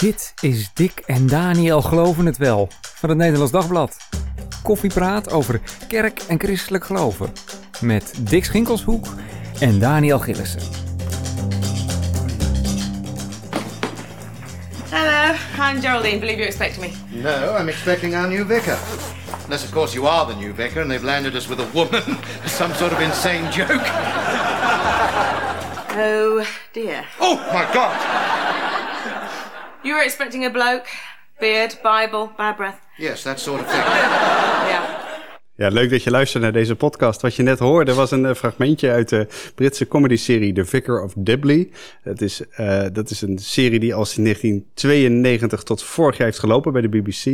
Dit is Dick en Daniel Geloven het Wel van het Nederlands Dagblad. Koffiepraat over kerk en christelijk geloven. Met Dick Schinkelshoek en Daniel Gillissen. Hello, I'm Geraldine. Believe you're expecting me. No, I'm expecting our new vicar. Unless, of course, you are the new vicar and they've landed us with a woman. Some sort of insane joke. Oh dear. Oh, my God! You were expecting a bloke, beard, Bible, bad breath. Yes, that sort of thing. Yeah. Ja, leuk dat je luistert naar deze podcast. Wat je net hoorde was een eh, fragmentje uit de Britse comedyserie The Vicar of Dibley. Het is, eh, dat is een serie die al sinds 1992 tot vorig jaar heeft gelopen bij de BBC.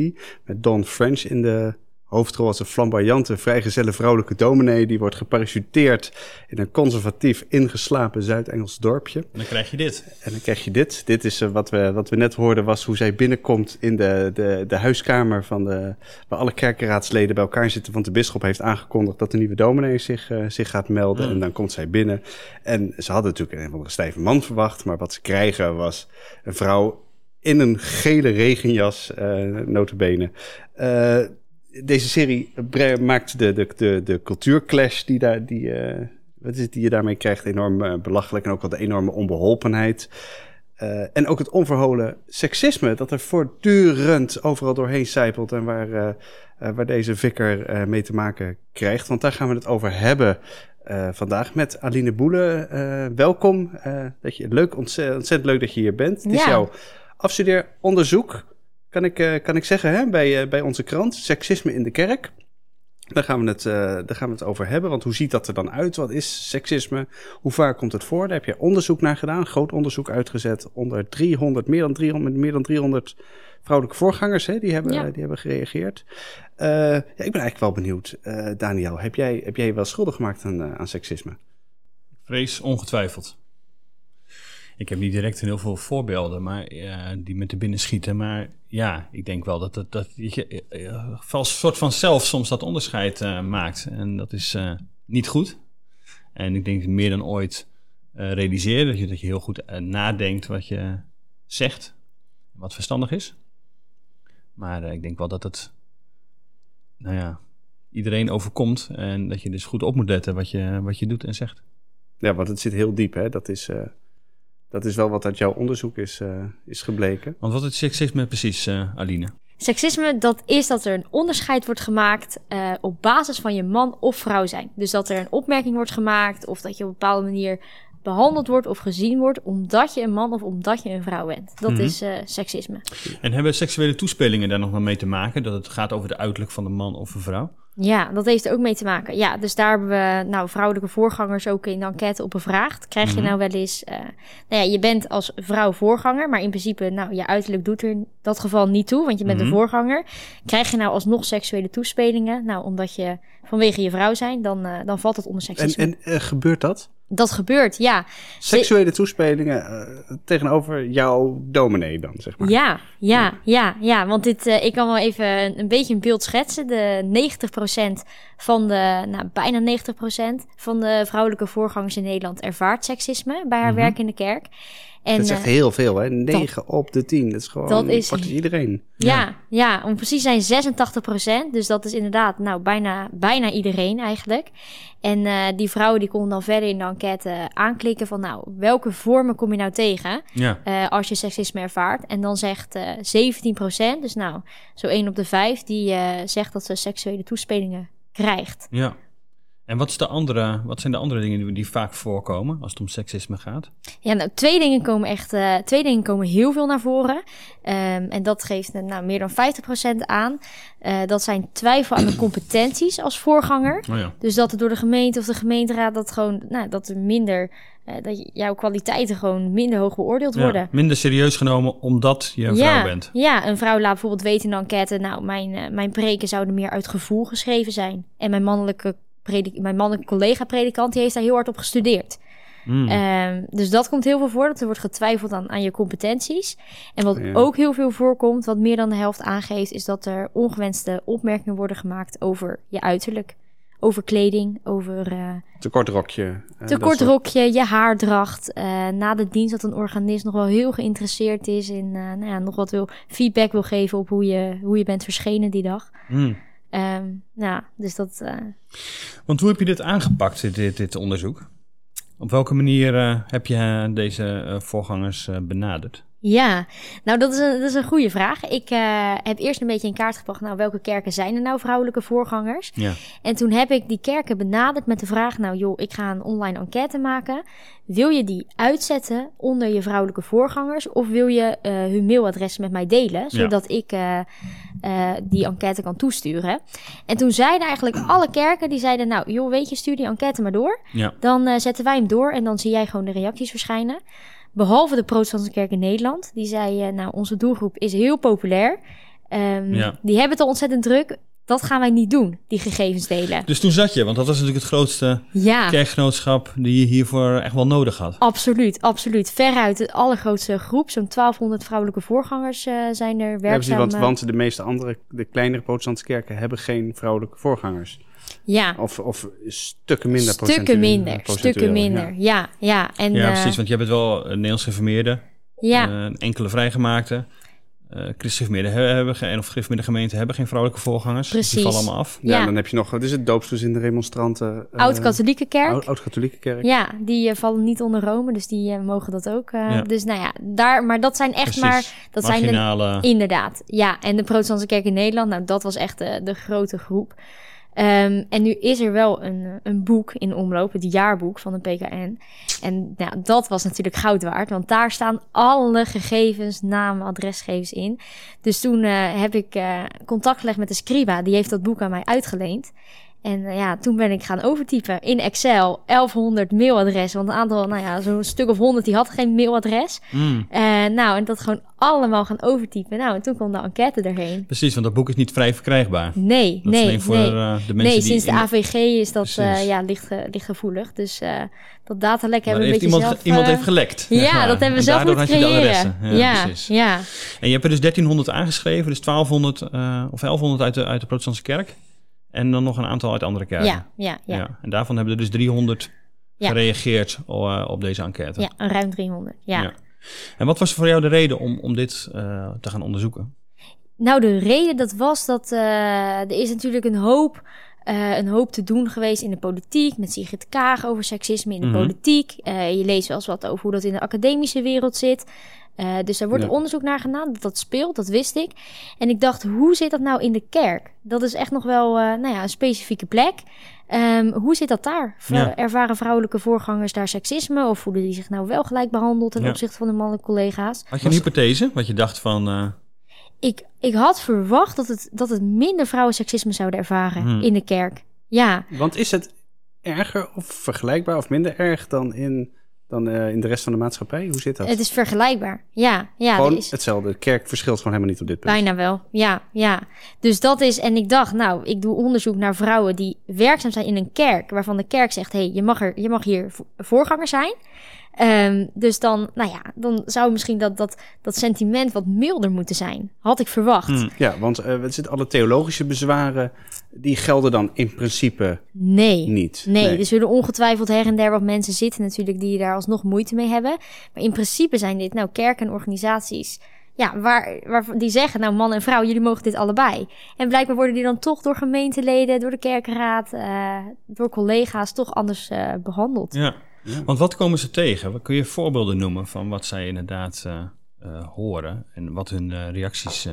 Met Don French in de hoofdrol als een flamboyante, vrijgezelle vrouwelijke dominee. Die wordt geparachuteerd in een conservatief ingeslapen Zuid-Engels dorpje. En dan krijg je dit. En dan krijg je dit. Dit is eh, wat, we, wat we net hoorden, was hoe zij binnenkomt in de, de, de huiskamer van de, waar alle kerkenraadsleden bij elkaar zitten. Want de bisschop heeft aangekondigd dat de nieuwe dominee zich, eh, zich gaat melden. Mm. En dan komt zij binnen. En ze hadden natuurlijk een van de stijve man verwacht. Maar wat ze krijgen was een vrouw in een gele regenjas, eh notabene. Eh, deze serie maakt de, de, de, de cultuurclash die, daar, die, eh, wat is het, die je daarmee krijgt enorm eh, belachelijk. En ook wel de enorme onbeholpenheid. Eh, en ook het onverholen seksisme dat er voortdurend overal doorheen zijpelt. En waar, waar deze vikker mee te maken krijgt. Want daar gaan we het over hebben vandaag met Aline Boele. Welkom. Dat je, leuk, ontzettend, ontzettend leuk dat je hier bent. Het is Ja. jouw afstudeeronderzoek, kan ik, eh, kan ik zeggen, hè, bij, eh, bij onze krant. Seksisme in de kerk. Daar gaan, we het, eh, daar gaan we het over hebben. Want hoe ziet dat er dan uit? Wat is seksisme? Hoe vaak komt het voor? Daar heb je onderzoek naar gedaan. Groot onderzoek uitgezet. Onder 300, meer dan 300, met meer dan 300 vrouwelijke voorgangers. Hè, die, hebben, Ja. die hebben gereageerd. Eh, ja, ik ben eigenlijk wel benieuwd. Eh, Daniel, heb jij, heb jij je wel schuldig gemaakt aan, aan seksisme? Vrees ongetwijfeld. Ik heb niet direct heel veel voorbeelden maar, eh, die me te binnen schieten. Maar ja, ik denk wel dat, dat, dat je als soort van zelf soms dat onderscheid maakt. En dat is niet goed. En ik denk meer dan ooit realiseren dat je, dat je heel goed nadenkt wat je zegt. Wat verstandig is. Maar ik denk wel dat het, nou ja, iedereen overkomt. En dat je dus goed op moet letten wat je, wat je doet en zegt. Ja, want het zit heel diep. Hè? Dat, is, dat is wel wat uit jouw onderzoek is, eh, is gebleken. Want wat is seksisme precies, eh, Aline? Seksisme, dat is dat er een onderscheid wordt gemaakt eh, op basis van je man of vrouw zijn. Dus dat er een opmerking wordt gemaakt of dat je op een bepaalde manier behandeld wordt of gezien wordt omdat je een man of omdat je een vrouw bent. Dat Mhm. is eh, seksisme. En hebben seksuele toespelingen daar nog wel mee te maken? Dat het gaat over de uiterlijk van de man of een vrouw? Ja, dat heeft er ook mee te maken. Ja, dus daar hebben we nou, vrouwelijke voorgangers ook in de enquête op bevraagd. Krijg je Mhm. nou wel eens... eh, nou ja, je bent als vrouw voorganger, maar in principe... nou, je uiterlijk doet er in dat geval niet toe, want je bent Mhm. een voorganger. Krijg je nou alsnog seksuele toespelingen? Nou, omdat je vanwege je vrouw zijn, dan, eh, dan valt het onder En, seksisme. en eh, gebeurt dat? Dat gebeurt, ja. Seksuele toespelingen eh, tegenover jouw dominee dan, zeg maar. Ja, ja, ja, ja. Want dit, eh, ik kan wel even een, een beetje een beeld schetsen. De 90% van de, nou, bijna 90% van de vrouwelijke voorgangers in Nederland ervaart seksisme bij haar Mhm. werk in de kerk. En, dat is echt eh, heel veel, hè? 9 op de 10. Dat is gewoon dat is- praktisch iedereen. ja, ja, om precies te zijn 86%. Dus dat is inderdaad nou, bijna, bijna iedereen eigenlijk. En eh, die vrouwen die konden dan verder in de enquête aanklikken van... nou, welke vormen kom je nou tegen? Ja. eh, als je seksisme ervaart. En dan zegt eh 17%, dus nou, zo 1 op de 5, die eh, zegt dat ze seksuele toespelingen krijgt. ja. En wat, is de andere, wat zijn de andere dingen die, die vaak voorkomen als het om seksisme gaat? Ja, nou, twee dingen komen echt, eh, twee dingen komen heel veel naar voren. Ehm, en dat geeft eh, nou, meer dan 50% aan. Eh, dat zijn twijfel aan de competenties als voorganger. Oh ja. Dus dat er door de gemeente of de gemeenteraad dat gewoon, nou, dat er minder, eh, dat jouw kwaliteiten gewoon minder hoog beoordeeld worden. ja. Minder serieus genomen omdat je een ja, vrouw bent. Ja, een vrouw laat bijvoorbeeld weten in de enquête... nou, mijn, mijn preken zouden meer uit gevoel geschreven zijn. En mijn mannelijke, predik- mijn mannelijke collega-predikant... die heeft daar heel hard op gestudeerd. Mm. Ehm, dus dat komt heel veel voor, dat er wordt getwijfeld aan, aan je competenties. En wat Ja. ook heel veel voorkomt, wat meer dan de helft aangeeft... is dat er ongewenste opmerkingen worden gemaakt over je uiterlijk. over kleding, over eh, Te kort rokje. eh, te kort soort- rokje, je haardracht. eh, na de dienst dat een organist nog wel heel geïnteresseerd is in, nou ja, nog wat wil feedback wil geven op hoe je, hoe je bent verschenen die dag. Hmm. Nou, dus dat. eh, Want hoe heb je dit aangepakt, dit, dit, onderzoek? Op welke manier eh, heb je deze eh, voorgangers benaderd? Ja, nou dat is een, dat is een goede vraag. Ik eh, heb eerst een beetje in kaart gebracht, nou welke kerken zijn er nou vrouwelijke voorgangers? Ja. En toen heb ik die kerken benaderd met de vraag, nou joh, ik ga een online enquête maken. Wil je die uitzetten onder je vrouwelijke voorgangers of wil je eh, hun mailadres met mij delen, zodat ik eh, die enquête kan toesturen? En toen zeiden eigenlijk alle kerken, die zeiden, nou joh, weet je, stuur die enquête maar door. Ja. Dan zetten wij hem door en dan zie jij gewoon de reacties verschijnen. Behalve de Protestantse Kerk in Nederland. Die zei, eh, nou, onze doelgroep is heel populair. Ehm, Ja. Die hebben het al ontzettend druk. Dat gaan wij niet doen, die gegevens delen. Dus toen zat je, want dat was natuurlijk het grootste Ja, kerkgenootschap die je hiervoor echt wel nodig had. absoluut, absoluut. Veruit de allergrootste groep. Zo'n 1200 vrouwelijke voorgangers eh, zijn er Ja, precies, werkzaam. want, eh, want de meeste andere, de kleinere protestantse kerken hebben geen vrouwelijke voorgangers. Ja, Of, of stukken minder stukken minder, stukken minder. ja. Ja, ja. En, Ja, eh, precies, want je hebt het wel een Nederlands geformeerde, ja. eh, enkele vrijgemaakte. eh christelijke gemeenten hebben geen, of gereformeerde gemeenten hebben geen vrouwelijke voorgangers. Die vallen allemaal af. Ja, Ja. dan heb je nog, wat is het, doopsgezinde remonstranten? eh, Oud-katholieke kerk. Oud- Oud-katholieke kerk. Ja, die eh, vallen niet onder Rome, dus die eh, mogen dat ook. eh, Ja. Dus nou ja, daar, maar dat zijn echt Precies. maar. Dat zijn de, inderdaad, ja. En de Protestantse Kerk in Nederland, nou, dat was echt de, de grote groep. Ehm, en nu is er wel een, eh, een boek in omloop, het jaarboek van de PKN. En nou, dat was natuurlijk goud waard, want daar staan alle gegevens, namen, adresgegevens in. Dus toen eh, heb ik eh, contact gelegd met de Scriba, die heeft dat boek aan mij uitgeleend. En eh, ja, toen ben ik gaan overtypen in Excel 1100 mailadressen. Want een aantal, nou ja, zo'n stuk of 100 die had geen mailadres. Mm, Eh, nou, en dat gewoon allemaal gaan overtypen. Nou, en toen kwam de enquête erheen. precies, want dat boek is niet vrij verkrijgbaar. Nee, Dat is nee, alleen voor nee. eh, de mensen nee, die... sinds de AVG is dat ja, licht, ge- licht gevoelig. Dus dat datalek hebben we een heeft beetje iemand, zelf... iemand heeft gelekt. Ja, dat hebben we En zelf daardoor moeten had je de creëren. Ja, precies. ja, En je hebt er dus 1300 aangeschreven, dus 1200 eh, of 1100 uit de, uit de protestantse kerk. En dan nog een aantal uit andere kerken. ja, ja, ja, ja, En daarvan hebben er dus 300 Ja. gereageerd eh, op deze enquête. ja, ruim 300. Ja. Ja. En wat was voor jou de reden om, om dit eh, te gaan onderzoeken? Nou, de reden dat was dat eh, er is natuurlijk een hoop, een hoop te doen geweest in de politiek. Met Sigrid Kaag over seksisme in de Mhm. politiek. Je leest wel eens wat over hoe dat in de academische wereld zit. Eh, dus daar wordt Ja. onderzoek naar gedaan. Dat dat speelt, dat wist ik. En ik dacht, hoe zit dat nou in de kerk? Dat is echt nog wel eh, nou ja, een specifieke plek. Ehm, hoe zit dat daar? V- Ja. Ervaren vrouwelijke voorgangers daar seksisme? Of voelen die zich nou wel gelijk behandeld ten Ja. opzichte van de mannelijke collega's? Had je een hypothese? Wat je dacht van... eh, Ik, ik had verwacht dat het, dat het minder vrouwen seksisme zouden ervaren Hmm. in de kerk. Ja, Want is het erger of vergelijkbaar of minder erg dan in, dan, eh, in de rest van de maatschappij? Hoe zit dat? het is vergelijkbaar. Ja, ja Gewoon is hetzelfde. De kerk verschilt gewoon helemaal niet op dit punt. bijna wel. Ja, ja. Dus dat is, en ik dacht, nou, ik doe onderzoek naar vrouwen die werkzaam zijn in een kerk, waarvan de kerk zegt, hé, hey, je, mag er, je mag hier vo- voorganger zijn. Ehm, dus dan, nou ja, dan zou misschien dat, dat, dat sentiment wat milder moeten zijn. Had ik verwacht. Hmm. Ja, want eh, het zit alle theologische bezwaren, die gelden dan in principe Nee. niet. Nee, er zullen ongetwijfeld her en der wat mensen zitten natuurlijk die daar alsnog moeite mee hebben. Maar in principe zijn dit nou kerken en organisaties ja, waar, waar, die zeggen, nou man en vrouw, jullie mogen dit allebei. En blijkbaar worden die dan toch door gemeenteleden, door de kerkenraad, eh, door collega's toch anders eh, behandeld. ja. Want wat komen ze tegen? Wat kun je voorbeelden noemen van wat zij inderdaad eh, eh, horen? En wat hun eh, reacties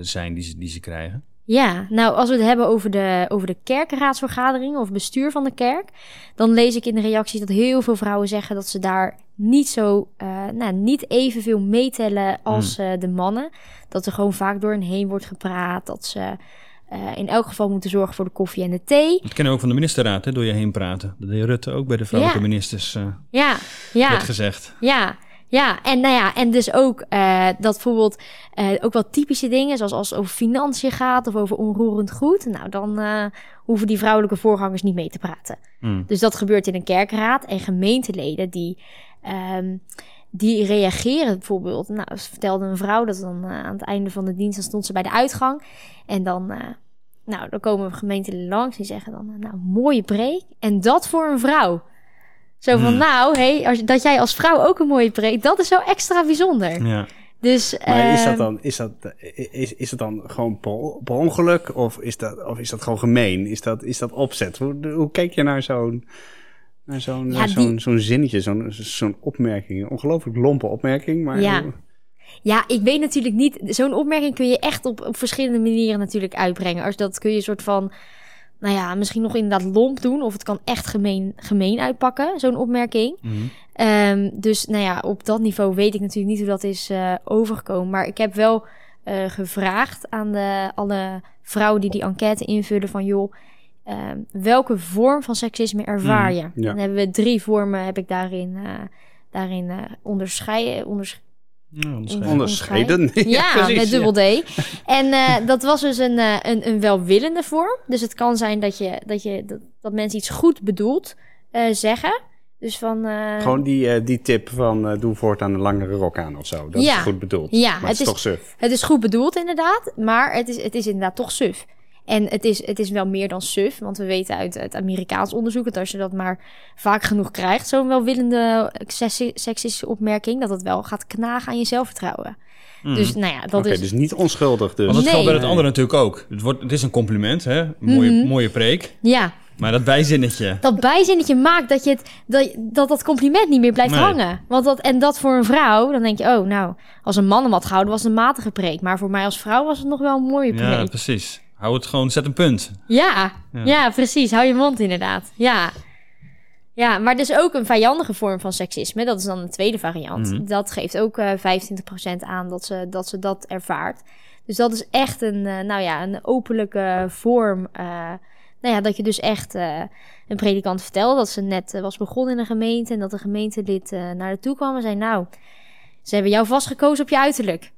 zijn die ze, die ze krijgen? Ja, nou als we het hebben over de, over de of bestuur van de kerk, dan lees ik in de reacties dat heel veel vrouwen zeggen dat ze daar niet zo, eh, nou, niet evenveel meetellen als eh, de mannen. Dat er gewoon vaak door hen heen wordt gepraat, dat ze eh, in elk geval moeten zorgen voor de koffie en de thee. Dat kennen we ook van de ministerraad, hè, door je heen praten. Dat deed Rutte ook bij de vrouwelijke Ja. ministers, eh, Ja, ja. werd gezegd. Ja, ja. En, nou ja, en dus ook eh, dat bijvoorbeeld ook wel typische dingen, zoals als het over financiën gaat of over onroerend goed. Nou, dan hoeven die vrouwelijke voorgangers niet mee te praten. Hmm. Dus dat gebeurt in een kerkraad en gemeenteleden die. ehm, die reageren bijvoorbeeld. Nou, ze vertelde een vrouw dat dan eh, aan het einde van de dienst dan stond ze bij de uitgang. En dan eh, Nou, dan komen gemeenten langs die zeggen dan, nou, mooie preek. En dat voor een vrouw. Zo van, Hmm. nou, hey, als, dat jij als vrouw ook een mooie preek, dat is zo extra bijzonder. Ja. Dus, Maar is dat ehm, dan, is dat, is, is het dan gewoon per, ongeluk of is, dat, of is dat gewoon gemeen? Is dat, is dat opzet? Hoe, hoe kijk je naar zo'n naar zo'n Ja, zo'n die- zo'n zinnetje, zo'n zo'n opmerking? Een ongelooflijk lompe opmerking, maar... Ja. Ja, ik weet natuurlijk niet. Zo'n opmerking kun je echt op, op verschillende manieren natuurlijk uitbrengen. Als dat kun je een soort van. Nou ja, misschien nog inderdaad lomp doen. Of het kan echt gemeen, gemeen uitpakken, zo'n opmerking. Mhm. Ehm, dus nou ja, op dat niveau weet ik natuurlijk niet hoe dat is eh, overgekomen. Maar ik heb wel eh, gevraagd aan de, alle vrouwen die die enquête invullen van joh, ehm, welke vorm van seksisme ervaar je? ja. Dan hebben we drie vormen, heb ik daarin, eh daarin eh onderscheiden. Onders Ja, onderscheiden. Onderscheiden. ja, precies, met dubbel ja. D. En eh, dat was dus een, eh, een, een welwillende vorm. Dus het kan zijn dat, je, dat, je, dat, dat mensen iets goed bedoeld eh, zeggen. Dus van... eh, Gewoon die, eh, die tip van eh, doe voortaan een langere rok aan of zo. Dat Ja. is goed bedoeld. Ja, maar het het is is- toch suf. Het is goed bedoeld inderdaad, maar het is, het is inderdaad toch suf. En het is, het is wel meer dan suf, want we weten uit het Amerikaans onderzoek... dat als je dat maar vaak genoeg krijgt, zo'n welwillende sexi- seksistische opmerking... dat het wel gaat knagen aan je zelfvertrouwen. Dus nou ja, dat Oké, is... dus niet onschuldig dus. Want dat Nee. geldt bij het andere natuurlijk ook. Het, wordt, het is een compliment, hè? Mooie, Mhm. mooie preek. Ja, Maar dat bijzinnetje. dat bijzinnetje maakt dat, je het, dat, dat dat compliment niet meer blijft Nee. hangen. Want dat, en dat voor een vrouw, dan denk je... oh, nou, als een man hem had gehouden, was het een matige preek. Maar voor mij als vrouw was het nog wel een mooie preek. Ja, precies. Hou het gewoon, zet een punt. Ja, Ja. ja. precies. Hou je mond inderdaad. Ja. Ja, maar dus ook een vijandige vorm van seksisme. Dat is dan een tweede variant. Mhm. Dat geeft ook eh 25% aan dat ze, dat ze dat ervaart. Dus dat is echt een, eh, nou ja, een openlijke vorm. eh, nou ja, dat je dus echt een predikant vertelde dat ze net was begonnen in een gemeente. En dat de gemeentelid naar haar toe kwam en zei: Nou, ze hebben jou vastgekozen op je uiterlijk.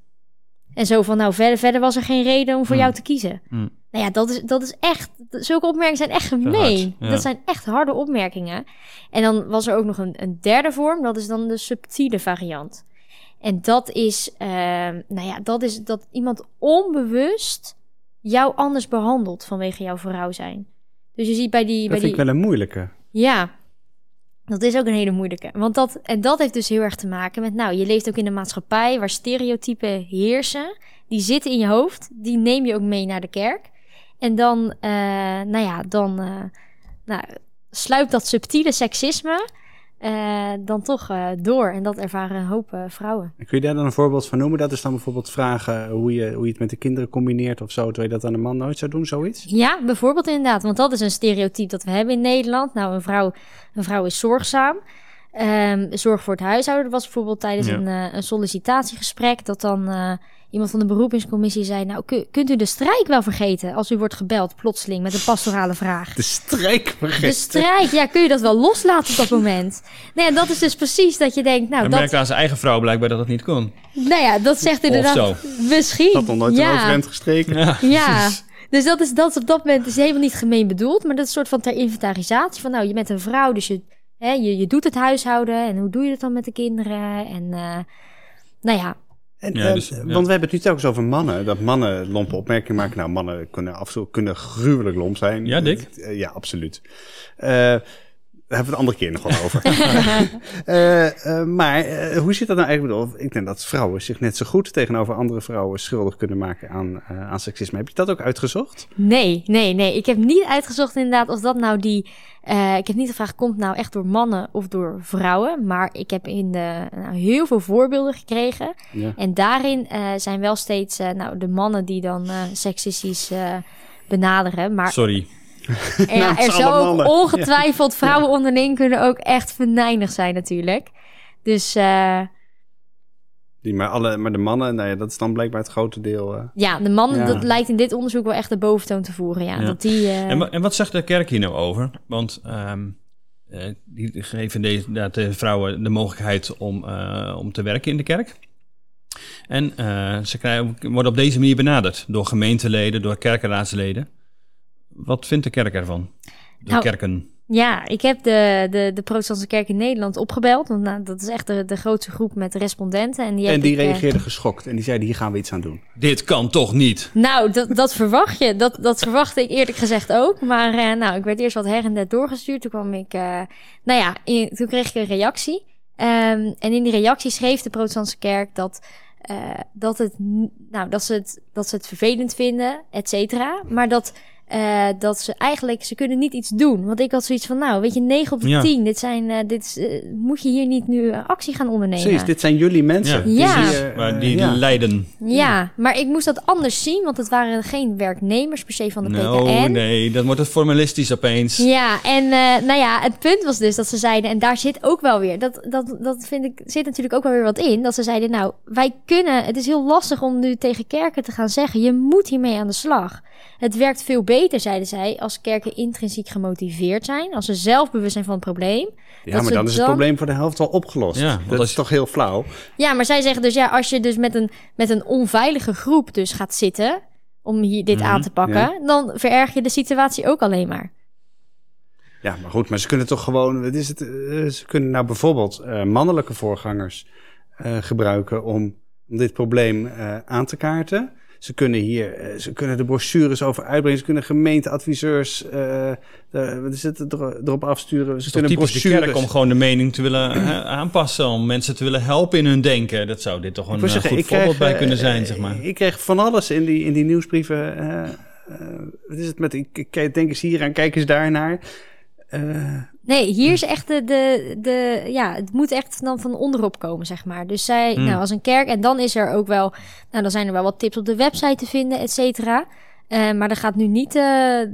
En zo van: Nou, verder, verder was er geen reden om voor Hmm. jou te kiezen. Hmm. Nou ja, dat is, dat is echt. Zulke opmerkingen zijn echt gemeen. ja. Dat zijn echt harde opmerkingen. En dan was er ook nog een, een derde vorm. Dat is dan de subtiele variant. En dat is, ehm, nou ja, dat is dat iemand onbewust jou anders behandelt vanwege jouw vrouw zijn. Dus je ziet bij die, Dat bij vind die, ik wel een moeilijke. ja, dat is ook een hele moeilijke. Want dat, en dat heeft dus heel erg te maken met, nou, je leeft ook in een maatschappij waar stereotypen heersen. Die zitten in je hoofd, die neem je ook mee naar de kerk. En dan, eh, nou ja, dan eh, nou, sluipt dat subtiele seksisme eh, dan toch eh, door. En dat ervaren een hoop eh, vrouwen. Kun je daar dan een voorbeeld van noemen? Dat is dan bijvoorbeeld vragen hoe je, hoe je het met de kinderen combineert of zo, terwijl je dat aan een man nooit zou doen, zoiets? Ja, bijvoorbeeld inderdaad. Want dat is een stereotype dat we hebben in Nederland. Nou, een vrouw, een vrouw is zorgzaam. Ehm, zorg voor het huishouden. Was bijvoorbeeld tijdens Ja. een, eh, een sollicitatiegesprek... dat dan eh, iemand van de beroepingscommissie zei... nou, ku- kunt u de strijk wel vergeten als u wordt gebeld plotseling met een pastorale vraag? De strijk De vergeten. strijk, ja, kun je dat wel loslaten op dat moment? Nou ja, dat is dus precies dat je denkt... nou, Hij dat, merkte aan zijn eigen vrouw blijkbaar dat het niet kon. nou ja, dat zegt inderdaad... zo. Misschien, Dat nog nooit een ja. overhemd gestreken. Ja, Ja, dus dat is, dat is op dat moment is helemaal niet gemeen bedoeld, maar dat is een soort van ter inventarisatie van, nou, je bent een vrouw, dus je, hè, je, je doet het huishouden en hoe doe je het dan met de kinderen en, eh, nou ja, En, Ja, eh, dus, ja. Want we hebben het nu telkens over mannen. Dat mannen lompe opmerkingen maken. Nou, mannen kunnen kunnen gruwelijk lomp zijn. Ja, Dick? Eh, ja, absoluut. Eh, daar hebben we het een andere keer nog wel over. Eh, eh, maar eh, hoe zit dat nou eigenlijk? Ik bedoel, Ik denk dat vrouwen zich net zo goed tegenover andere vrouwen schuldig kunnen maken aan, eh, aan seksisme. Heb je dat ook uitgezocht? nee, nee, nee. Ik heb niet uitgezocht inderdaad of dat nou die, eh, ik heb niet gevraagd, komt het nou echt door mannen of door vrouwen, maar ik heb in de, nou, heel veel voorbeelden gekregen Ja. en daarin eh, zijn wel steeds, eh, nou, de mannen die dan eh, seksistisch eh, benaderen, maar sorry. En ja, er alle zou ook ongetwijfeld vrouwen onderling kunnen ook echt venijnig zijn natuurlijk. Dus eh, Die, maar, alle, maar de mannen, nou ja, dat is dan blijkbaar het grote deel. eh. ja, de mannen, Ja. dat lijkt in dit onderzoek wel echt de boventoon te voeren. Ja, Ja. dat die... eh, En, en wat zegt de kerk hier nou over? Want ehm, eh, die geven deze, de vrouwen de mogelijkheid om, eh, om te werken in de kerk. En eh, ze krijgen, worden op deze manier benaderd door gemeenteleden, door kerkenraadsleden. Wat vindt de kerk ervan? De Nou, kerken. Ja, ik heb de, de, de protestantse kerk in Nederland opgebeld. Want nou, dat is echt de, de grootste groep met respondenten. En die, En die ik, eh, reageerden geschokt en die zeiden, hier gaan we iets aan doen. Dit kan toch niet? Nou, dat, dat verwacht je. Dat, dat verwachtte ik eerlijk gezegd ook. Maar eh, nou, ik werd eerst wat her en der doorgestuurd. Toen kwam ik, eh, nou ja, in- toen kreeg ik een reactie. Ehm, en in die reactie schreef de protestantse kerk dat, eh, dat, het, nou, dat, ze het, dat ze het vervelend vinden, et cetera. Maar dat, eh, dat ze eigenlijk, ze kunnen niet iets doen. Want ik had zoiets van, nou, weet je, 9 op de Ja. 10. Dit zijn, eh, dit is, eh, moet je hier niet nu actie gaan ondernemen? Precies, dit zijn jullie mensen. Ja. Ja. Die, eh, Maar die ja. lijden. Ja, maar ik moest dat anders zien, want het waren geen werknemers per se van de Nou, PKN. nee, dan wordt het formalistisch opeens. Ja, en eh, nou ja, het punt was dus dat ze zeiden, en daar zit ook wel weer, dat, dat, dat vind ik, zit natuurlijk ook wel weer wat in, dat ze zeiden, nou, wij kunnen, het is heel lastig om nu tegen kerken te gaan zeggen, je moet hiermee aan de slag. Het werkt veel beter, zeiden zij, als kerken intrinsiek gemotiveerd zijn, als ze zelf bewust zijn van het probleem. Ja, dat maar ze dan is het dan- probleem voor de helft wel opgelost. Ja, dat als- is toch heel flauw. Ja, maar zij zeggen dus, ja, als je dus met een, met een onveilige groep dus gaat zitten, om hier dit Mhm, aan te pakken, ja. dan vererg je de situatie ook alleen maar. Ja, maar goed, maar ze kunnen toch gewoon... Wat is het, eh, ze kunnen nou bijvoorbeeld eh, mannelijke voorgangers eh, gebruiken om, om dit probleem eh, aan te kaarten. Ze kunnen hier, eh, ze kunnen de brochures over uitbrengen. Ze kunnen gemeenteadviseurs eh, de- wat is het, er- erop afsturen. Ze Het is kunnen de brochures. kerk om gewoon de mening te willen eh, aanpassen. Om mensen te willen helpen in hun denken. Dat zou dit toch een zeggen, goed voorbeeld bij kunnen zijn, zeg maar. Ik kreeg van alles in die, in die nieuwsbrieven. wat is het met, ik, ik denk eens hier aan, kijk eens daar naar. Nee, hier is echt de, de, de, ja, het moet echt dan van onderop komen, zeg maar. Dus zij, Hmm. nou, als een kerk, en dan is er ook wel, nou, dan zijn er wel wat tips op de website te vinden, et cetera. Eh, maar er gaat nu niet, eh,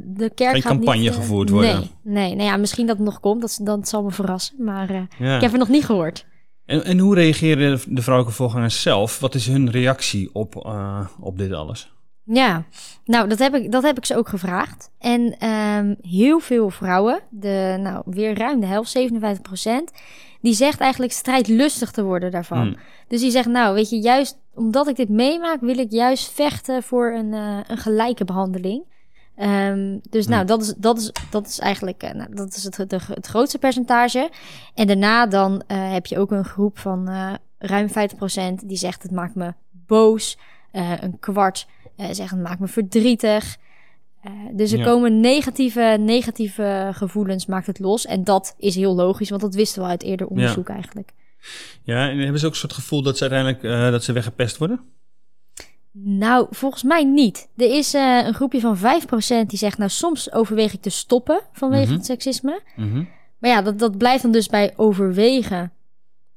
de kerk Geen gaat campagne niet, eh, gevoerd worden. Nee, nee, nou ja, misschien dat het nog komt, dat, dat zal me verrassen, maar Ja. ik heb het nog niet gehoord. En, en hoe reageren de vrouwelijke voorgangers zelf? Wat is hun reactie op, op dit alles? Ja, nou, dat heb ik, dat heb ik ze ook gevraagd. En ehm, heel veel vrouwen, de, nou, weer ruim de helft, 57% die zegt eigenlijk strijdlustig te worden daarvan. Hmm. Dus die zegt, nou, weet je, juist omdat ik dit meemaak, wil ik juist vechten voor een, eh, een gelijke behandeling. Ehm, dus nou, dat is, dat is, dat is eigenlijk eh, nou, dat is het, de- het grootste percentage. En daarna dan eh, heb je ook een groep van ruim 50% die zegt, het maakt me boos. Een kwart eh, zegt, het maakt me verdrietig. Eh, dus er Ja. komen negatieve, negatieve gevoelens, maakt het los. En dat is heel logisch, want dat wisten we uit eerder onderzoek eigenlijk. Ja, en hebben ze ook een soort gevoel dat ze uiteindelijk eh, dat ze weggepest worden? Nou, volgens mij niet. Er is een groepje van 5% die zegt, nou soms overweeg ik te stoppen vanwege Mhm. het seksisme. Mhm. Maar ja, dat, dat blijft dan dus bij overwegen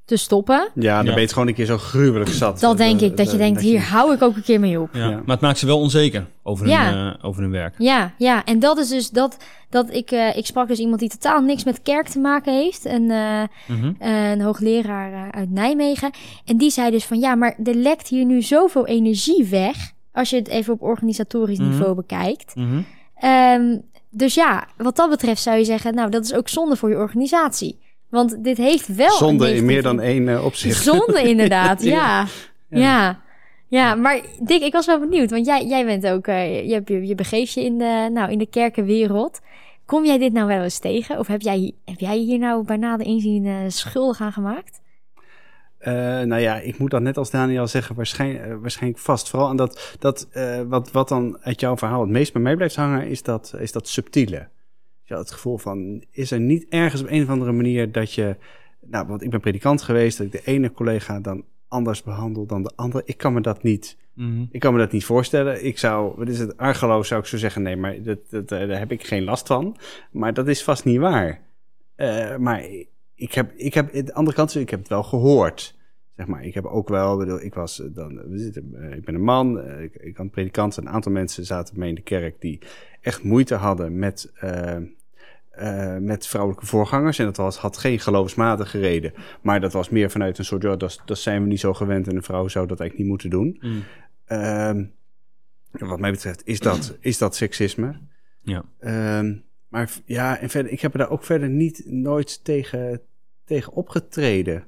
te stoppen. ja, dan Ja. ben je het gewoon een keer zo gruwelijk zat. Dat denk ik, dat je denkt, hier hou ik ook een keer mee op. Ja. Ja. Maar het maakt ze wel onzeker over hun, eh, over hun werk. Ja, ja, en dat is dus dat, dat ik, eh, ik sprak dus iemand die totaal niks met kerk te maken heeft. Een, eh, Mhm. een hoogleraar uit Nijmegen. En die zei dus van ja, maar er lekt hier nu zoveel energie weg. Als je het even op organisatorisch Mhm. niveau bekijkt. Mhm. Ehm, dus ja, wat dat betreft zou je zeggen, nou, dat is ook zonde voor je organisatie. Want dit heeft wel. een Zonde in meer dan één eh, opzicht. Zonde, inderdaad, ja. Ja. ja. Maar Dick, ik was wel benieuwd, want jij, jij bent ook, eh, je, je, je begeeft je in de, nou, in de kerkenwereld. Kom jij dit nou wel eens tegen? Of heb jij, heb jij hier nou bij nader inzien eh, schuldig aan gemaakt? Nou ja, ik moet dan net als Daniel zeggen, waarschijnlijk, waarschijnlijk vast. Vooral aan dat, dat wat, wat dan uit jouw verhaal het meest bij mij blijft hangen, is dat, is dat subtiele. Ja, het gevoel van, is er niet ergens op een of andere manier dat je... Nou, want ik ben predikant geweest, dat ik de ene collega dan anders behandel dan de andere. Ik kan me dat niet, Mhm. ik kan me dat niet voorstellen. Ik zou, wat is het, argeloos zou ik zo zeggen, nee, maar dat, dat, eh, daar heb ik geen last van. Maar dat is vast niet waar. Eh, maar ik heb, ik heb, aan de andere kant, ik heb het wel gehoord. Zeg maar, ik heb ook wel, bedoel, ik was eh, dan, ik ben een man, ik, ik had predikant. Een aantal mensen zaten mee in de kerk die echt moeite hadden met, eh, met vrouwelijke voorgangers. En dat was, had geen geloofsmatige reden. Maar dat was meer vanuit een soort, ja, dat, dat zijn we niet zo gewend en een vrouw zou dat eigenlijk niet moeten doen. Mm. Ehm, wat mij betreft is dat, is dat seksisme. Ja. Ehm, maar ja, en verder, ik heb er daar ook verder niet nooit tegen, tegen opgetreden.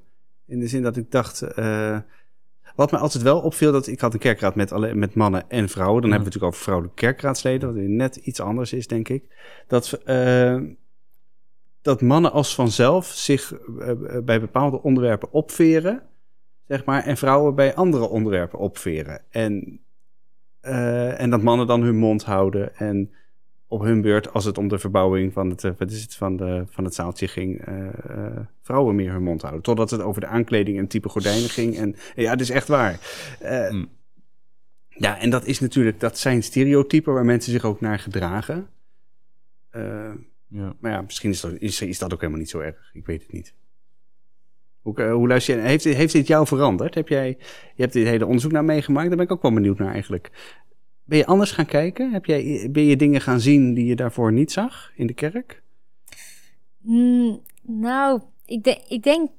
In de zin dat ik dacht. eh, wat mij altijd wel opviel, dat ik had een kerkraad met, alleen, met mannen en vrouwen. Dan Ja. hebben we het natuurlijk over vrouwelijke kerkraadsleden, wat net iets anders is, denk ik. Dat, eh, dat mannen als vanzelf zich eh, eh, bij bepaalde onderwerpen opveren, zeg maar, en vrouwen bij andere onderwerpen opveren. En, eh, en dat mannen dan hun mond houden en op hun beurt, als het om de verbouwing van het, wat is het, van, de, van het zaaltje ging, vrouwen meer hun mond houden. Totdat het over de aankleding en type gordijnen ging. En ja, het is echt waar. Hmm. Ja, en dat is natuurlijk, dat zijn stereotypen waar mensen zich ook naar gedragen. Ja. maar ja, misschien is dat, is, is dat ook helemaal niet zo erg. Ik weet het niet. Hoe, hoe luister je? Heeft, dit- heeft dit jou veranderd? Heb jij, je hebt dit hele onderzoek naar meegemaakt. Daar ben ik ook wel benieuwd naar eigenlijk. Ben je anders gaan kijken? Heb jij, ben je dingen gaan zien die je daarvoor niet zag in de kerk? Mm, nou, ik, de- ik denk.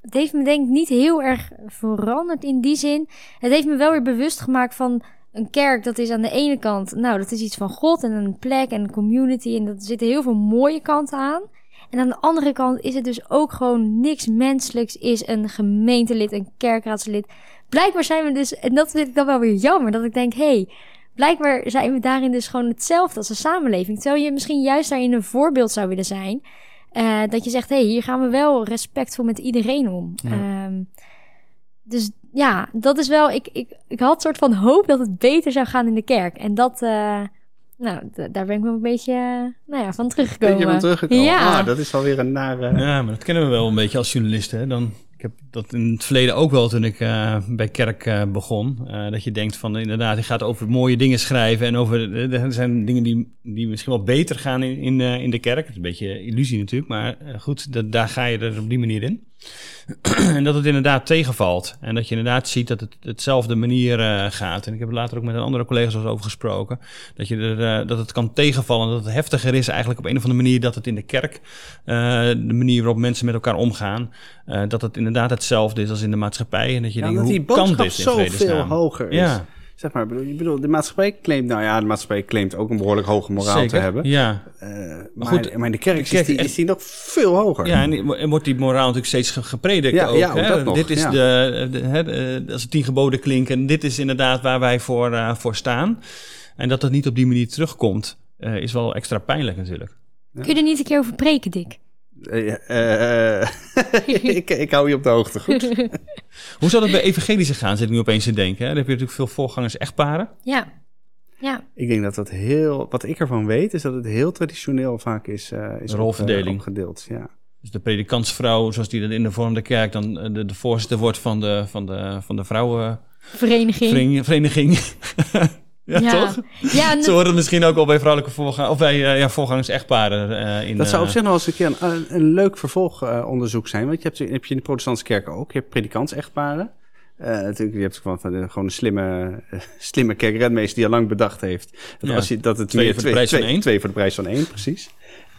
Het heeft me denk ik niet heel erg veranderd in die zin. Het heeft me wel weer bewust gemaakt van een kerk. Dat is aan de ene kant, nou, dat is iets van God en een plek en een community. En er zitten heel veel mooie kanten aan. En aan de andere kant is het dus ook gewoon niks menselijks. Is een gemeentelid, een kerkraadslid. Blijkbaar zijn we dus, en dat vind ik dan wel weer jammer, dat ik denk, hé, hey, blijkbaar zijn we daarin dus gewoon hetzelfde als een samenleving. Terwijl je misschien juist daarin een voorbeeld zou willen zijn. Eh, dat je zegt, hé, hey, hier gaan we wel respectvol met iedereen om. Ehm, dus ja, dat is wel, ik, ik, ik had een soort van hoop dat het beter zou gaan in de kerk. En dat, eh, nou, daar ben ik wel een beetje, eh, nou ja, van teruggekomen. Ben je van teruggekomen? Ja. Ah, dat is wel weer een nare... Ja, maar dat kennen we wel een beetje als journalisten. Hè? Dan, ik heb dat in het verleden ook wel toen ik eh, bij Kerk eh, begon. eh, dat je denkt van inderdaad, je gaat over mooie dingen schrijven. En over, eh, er zijn dingen die, die misschien wel beter gaan in, in, eh, in de kerk. Het is een beetje illusie natuurlijk, maar eh, goed, dat, daar ga je er op die manier in. en dat het inderdaad tegenvalt. En dat je inderdaad ziet dat het hetzelfde manier eh, gaat. En ik heb er later ook met een andere collega's over gesproken. Dat, je er, eh, dat het kan tegenvallen. Dat het heftiger is eigenlijk op een of andere manier dat het in de kerk, eh, de manier waarop mensen met elkaar omgaan, dat het inderdaad hetzelfde is als in de maatschappij. En dat je Ja, denkt, hoe die kan boodschap dit in zo veel hoger is. Ja, Zeg maar, bedoel, ik bedoel, de maatschappij claimt, nou ja, de maatschappij claimt ook een behoorlijk hoge moraal zeker. te hebben. Ja. Eh, maar, goed, maar in de kerk, de kerk- is, die, en- is die nog veel hoger. Ja, en en wordt die moraal natuurlijk steeds ge- gepredikt Ja, ook. ja, ook hè? dat nog, dit is ja. de, de, hè, de- als de tien geboden klinken, dit is inderdaad waar wij voor, eh, voor staan. En dat dat niet op die manier terugkomt, eh, is wel extra pijnlijk natuurlijk. Kun je er niet een keer over preken, Dick? Eh, eh, eh, ik, ik hou je op de hoogte, goed. Hoe zou dat bij evangelische gaan, zit ik nu opeens te denken. Hè? Dan heb je natuurlijk veel voorgangers echtparen. Ja. Ja. Ik denk dat dat heel... Wat ik ervan weet, is dat het heel traditioneel vaak is, eh is op- Rolverdeling. opgedeeld. Ja. Dus de predikantsvrouw, zoals die dat in de vorm der kerk dan de, de voorzitter wordt van de, van de, van de vrouwenvereniging. Vereniging. ja, toch? Ja, en Zo hoort het misschien ook al bij vrouwelijke voorgangers, of bij eh, ja, voorgangers echtparen. eh, in, Dat zou op eh, zich nog eens een keer een, een, een leuk vervolgonderzoek zijn. Want je hebt, heb je in de protestantse kerk ook. Je hebt predikants-echtparen. Eh, natuurlijk, je hebt gewoon, van, de- gewoon een slimme, slimme kerkredmeester die al lang bedacht heeft. Dat, Ja. als je, dat het Twee meer voor de prijs van twee, één. twee voor de prijs van één, precies.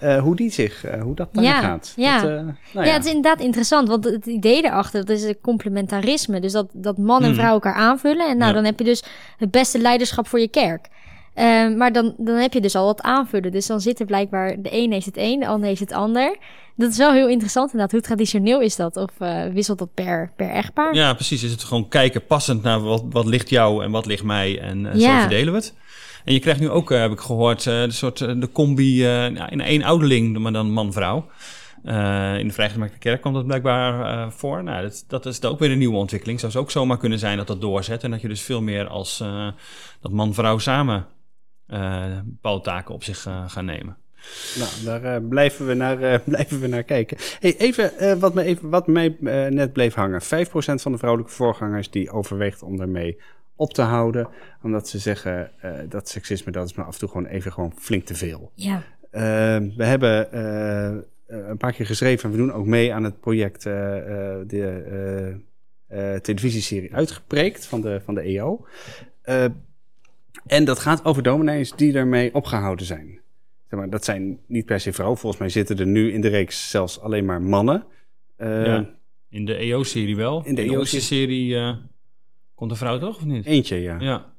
Eh, hoe die zich, eh, hoe dat daar Ja, gaat. ja. Dat, eh, nou ja, ja. het is inderdaad interessant, want het idee daarachter, dat is het complementarisme. Dus dat, dat man en Hmm. vrouw elkaar aanvullen. En nou, Ja. dan heb je dus het beste leiderschap voor je kerk. Ehm, maar dan, dan heb je dus al wat aanvullen. Dus dan zit er blijkbaar, de een heeft het een, de ander heeft het ander. Dat is wel heel interessant inderdaad. Hoe traditioneel is dat? Of eh, wisselt dat per, per echtpaar? Ja, precies. Is het gewoon kijken passend naar wat, wat ligt jou en wat ligt mij en zo verdelen we het. En je krijgt nu ook, eh, heb ik gehoord, eh, de soort eh, de combi eh, ja, in één ouderling, maar dan man-vrouw. Eh, in de vrijgemaakte kerk komt dat blijkbaar eh, voor. Nou, dat, dat is ook weer een nieuwe ontwikkeling. Zou ook zomaar kunnen zijn dat dat doorzet en dat je dus veel meer als eh, dat man-vrouw samen eh, bepaalde taken op zich eh, gaan nemen. Nou, daar eh, blijven, we naar, eh, blijven we naar kijken. Hey, even, eh, wat, me even wat mij eh, net bleef hangen. 5% van de vrouwelijke voorgangers die overweegt om daarmee op te houden. Omdat ze zeggen eh, dat seksisme, dat is maar af en toe gewoon even gewoon flink te veel. Ja. Eh, we hebben eh, een paar keer geschreven en we doen ook mee aan het project eh, eh, de eh, eh, televisieserie Uitgepreekt van de, van de EO. Eh, en dat gaat over dominees die daarmee opgehouden zijn. Zeg maar, dat zijn niet per se vrouwen. Volgens mij zitten er nu in de reeks zelfs alleen maar mannen. Ja. In de EO-serie wel. In de in de EO-serie. Komt een vrouw toch, of niet? Eentje, ja. Ja.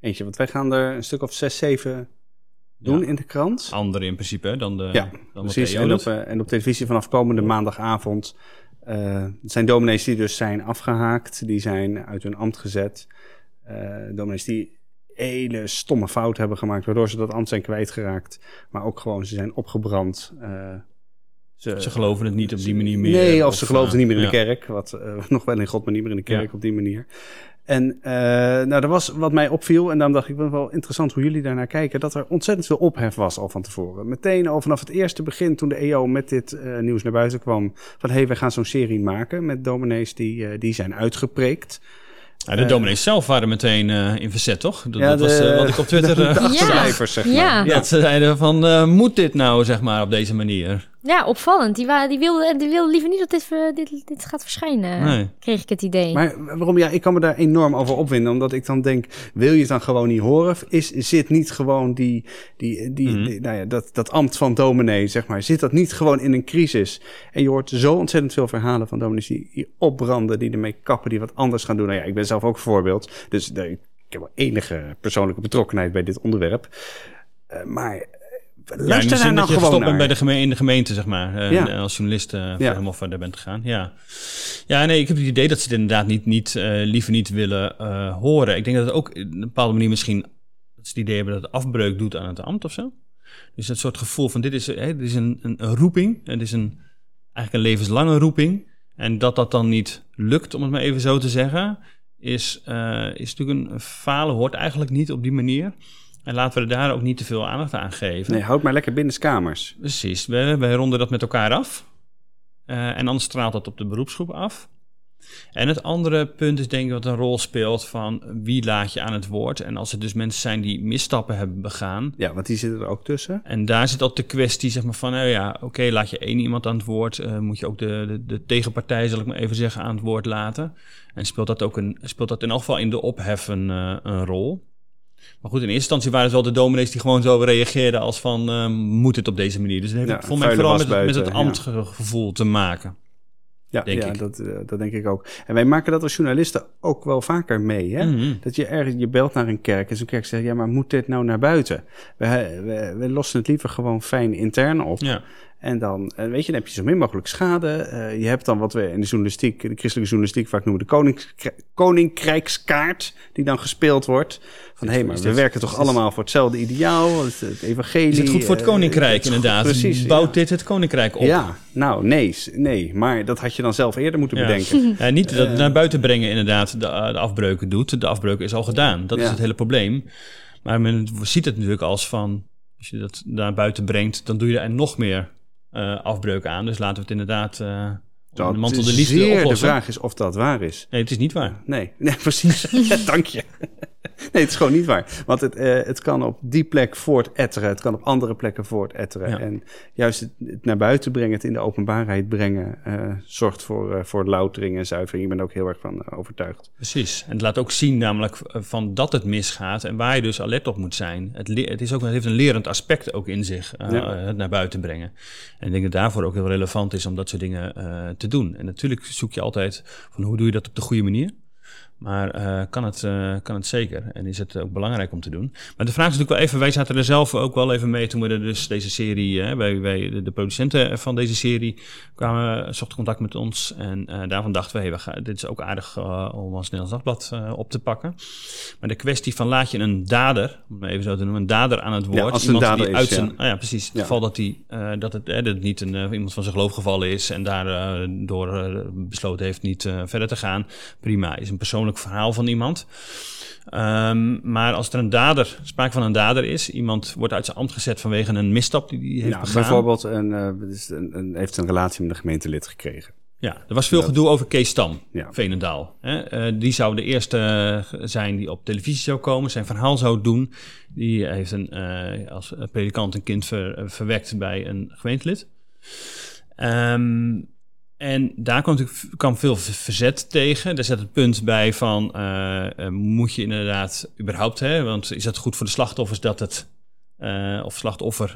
Eentje, want wij gaan er een stuk of zes, zeven doen Ja. in de krant. Andere in principe hè, dan de, Ja, dan Precies, en op, eh, en op televisie vanaf komende maandagavond. het zijn dominees die dus zijn afgehaakt, die zijn uit hun ambt gezet. Eh dominees die hele stomme fout hebben gemaakt, waardoor ze dat ambt zijn kwijtgeraakt. Maar ook gewoon, ze zijn opgebrand. Ze, Ze geloven het niet op die manier meer. Nee, of, ze geloofden eh, niet meer in de kerk. Wat nog wel in God, maar niet meer in de kerk Ja. op die manier. En eh nou, er was wat mij opviel, en daarom dacht ik, wel wel interessant hoe jullie daarnaar kijken, dat er ontzettend veel ophef was al van tevoren. Meteen al vanaf het eerste begin, toen de EO met dit eh, nieuws naar buiten kwam, van hé, hey, we gaan zo'n serie maken met dominees die, eh, die zijn uitgepreekt. Ja, de dominees zelf waren meteen eh, in verzet, toch? Dat, Ja, dat was eh, wat ik op Twitter... de- eh, de achterblijvers, zeg maar. Ja. ja, dat ze zeiden van, eh, moet dit nou, zeg maar, op deze manier? Ja, opvallend. Die, wa- die, wilde, die wilde liever niet dat dit, ver- dit, dit gaat verschijnen, Nee. kreeg ik het idee. Maar waarom? Ja, ik kan me daar enorm over opwinden. Omdat ik dan denk, wil je het dan gewoon niet horen? Is, zit niet gewoon die, die, die, Mhm. die- nou ja, dat, dat ambt van dominee, zeg maar. Zit dat niet gewoon in een crisis? En je hoort zo ontzettend veel verhalen van dominees die, die opbranden, die ermee kappen, die wat anders gaan doen. Nou ja, ik ben zelf ook een voorbeeld. Dus eh, ik heb wel enige persoonlijke betrokkenheid bij dit onderwerp. Eh, maar Ja, in de luister daar nou dat je gewoon naar. bij de geme in de gemeente, zeg maar. eh, Ja. Als journalist eh, Ja. helemaal verder bent gegaan. Ja. ja, nee, ik heb het idee dat ze het inderdaad niet, niet, eh, liever niet willen horen. Ik denk dat het ook in een bepaalde manier misschien... dat ze het idee hebben dat het afbreuk doet aan het ambt of zo. Dus dat soort gevoel van dit is, hè, dit is een, een, een roeping. Het is een, eigenlijk een levenslange roeping. En dat dat dan niet lukt, om het maar even zo te zeggen... is, is natuurlijk een falen, hoort eigenlijk niet op die manier... En laten we er daar ook niet te veel aandacht aan geven. Nee, houd maar lekker binnenskamers. Precies, wij, wij ronden dat met elkaar af. Eh, en anders straalt dat op de beroepsgroep af. En het andere punt is denk ik wat een rol speelt van wie laat je aan het woord. En als er dus mensen zijn die misstappen hebben begaan. Ja, want die zitten er ook tussen. En daar zit altijd de kwestie zeg maar, van, nou ja, oké, laat je één iemand aan het woord. eh, moet je ook de, de, de tegenpartij, zal ik maar even zeggen, aan het woord laten. En speelt dat, ook een, speelt dat in elk geval in de ophef een, eh, een rol. Maar goed, in eerste instantie waren het wel de dominees die gewoon zo reageerden als van, eh, moet het op deze manier? Dus dat heeft Ja, voor mij vooral met, het- met het ambtgevoel te maken. Ja, denk ja ik. Dat, eh, dat denk ik ook. En wij maken dat als journalisten ook wel vaker mee. Hè? Mhm. Dat je ergens, je belt naar een kerk en zo'n kerk zegt, ja, maar moet dit nou naar buiten? We, we, we lossen het liever gewoon fijn intern op. Ja. En dan, eh, weet je, dan heb je zo min mogelijk schade. Eh, je hebt dan wat we in de journalistiek, de christelijke journalistiek vaak noemen de koninkrijk, koninkrijkskaart, die dan gespeeld wordt. Van, hé, hey, maar we dit- werken toch dit- allemaal voor hetzelfde ideaal, het, het evangelie. Is het goed voor het eh, koninkrijk inderdaad? Precies. Bouwt ja. dit het koninkrijk op? Ja, nou, nee, nee, maar dat had je dan zelf eerder moeten Ja. bedenken. Niet dat het naar buiten brengen inderdaad de, de afbreuken doet. De afbreuk is al gedaan. Dat is het hele probleem. Maar men ziet het natuurlijk als van... als je dat naar buiten brengt... dan doe je er nog meer eh afbreuken aan. Dus laten we het inderdaad... eh Dat de mantel de liefde zeer oplossen. de vraag is of dat waar is. Nee, het is niet waar. Nee, nee precies. Dank je. Nee, het is gewoon niet waar. Want het, eh, het kan op die plek voortetteren. Het kan op andere plekken voortetteren. Ja. En juist het, het naar buiten brengen, het in de openbaarheid brengen... eh, zorgt voor, eh, voor loutering en zuivering. Ik ben er ook heel erg van overtuigd. Precies. En het laat ook zien namelijk van dat het misgaat en waar je dus alert op moet zijn. Het, het, is ook, het heeft een lerend aspect ook in zich, Ja. het naar buiten brengen. En ik denk dat daarvoor ook heel relevant is om dat soort dingen te doen. En natuurlijk zoek je altijd van hoe doe je dat op de goede manier. Maar eh, kan, het, eh, kan het zeker en is het ook belangrijk om te doen. Maar de vraag is natuurlijk wel even, wij zaten er zelf ook wel even mee toen we er dus deze serie, hè, wij, wij, de, de producenten van deze serie kwamen, zochten contact met ons. En eh, daarvan dachten we, hey, we gaan, dit is ook aardig om als Nederlands Dagblad op te pakken. Maar de kwestie van laat je een dader, om het even zo te noemen, een dader aan het woord. als het een iemand dader die is, uit zijn, ja. ah ja, precies. Het Ja. geval dat, die, dat, het, eh, dat het niet een, iemand van zijn geloof gevallen is en daardoor door besloten heeft niet verder te gaan. Prima, is een persoonlijk verhaal van iemand. Ehm, maar als er een dader, sprake van een dader is, iemand wordt uit zijn ambt gezet vanwege een misstap die hij heeft Ja, begaan. bijvoorbeeld een, dus een, een, heeft een relatie met een gemeentelid gekregen. Ja, er was veel gedoe over Kees Stam, Ja. Veenendaal. Hè? Eh, die zou de eerste eh, zijn die op televisie zou komen, zijn verhaal zou doen. Die heeft een, eh, als predikant een kind ver- verwekt bij een gemeentelid. Ehm, en daar kwam, natuurlijk, kwam veel verzet tegen. Daar zet het punt bij van, eh, eh, moet je inderdaad überhaupt, hè, want is het goed voor de slachtoffers dat het, eh, of slachtoffer,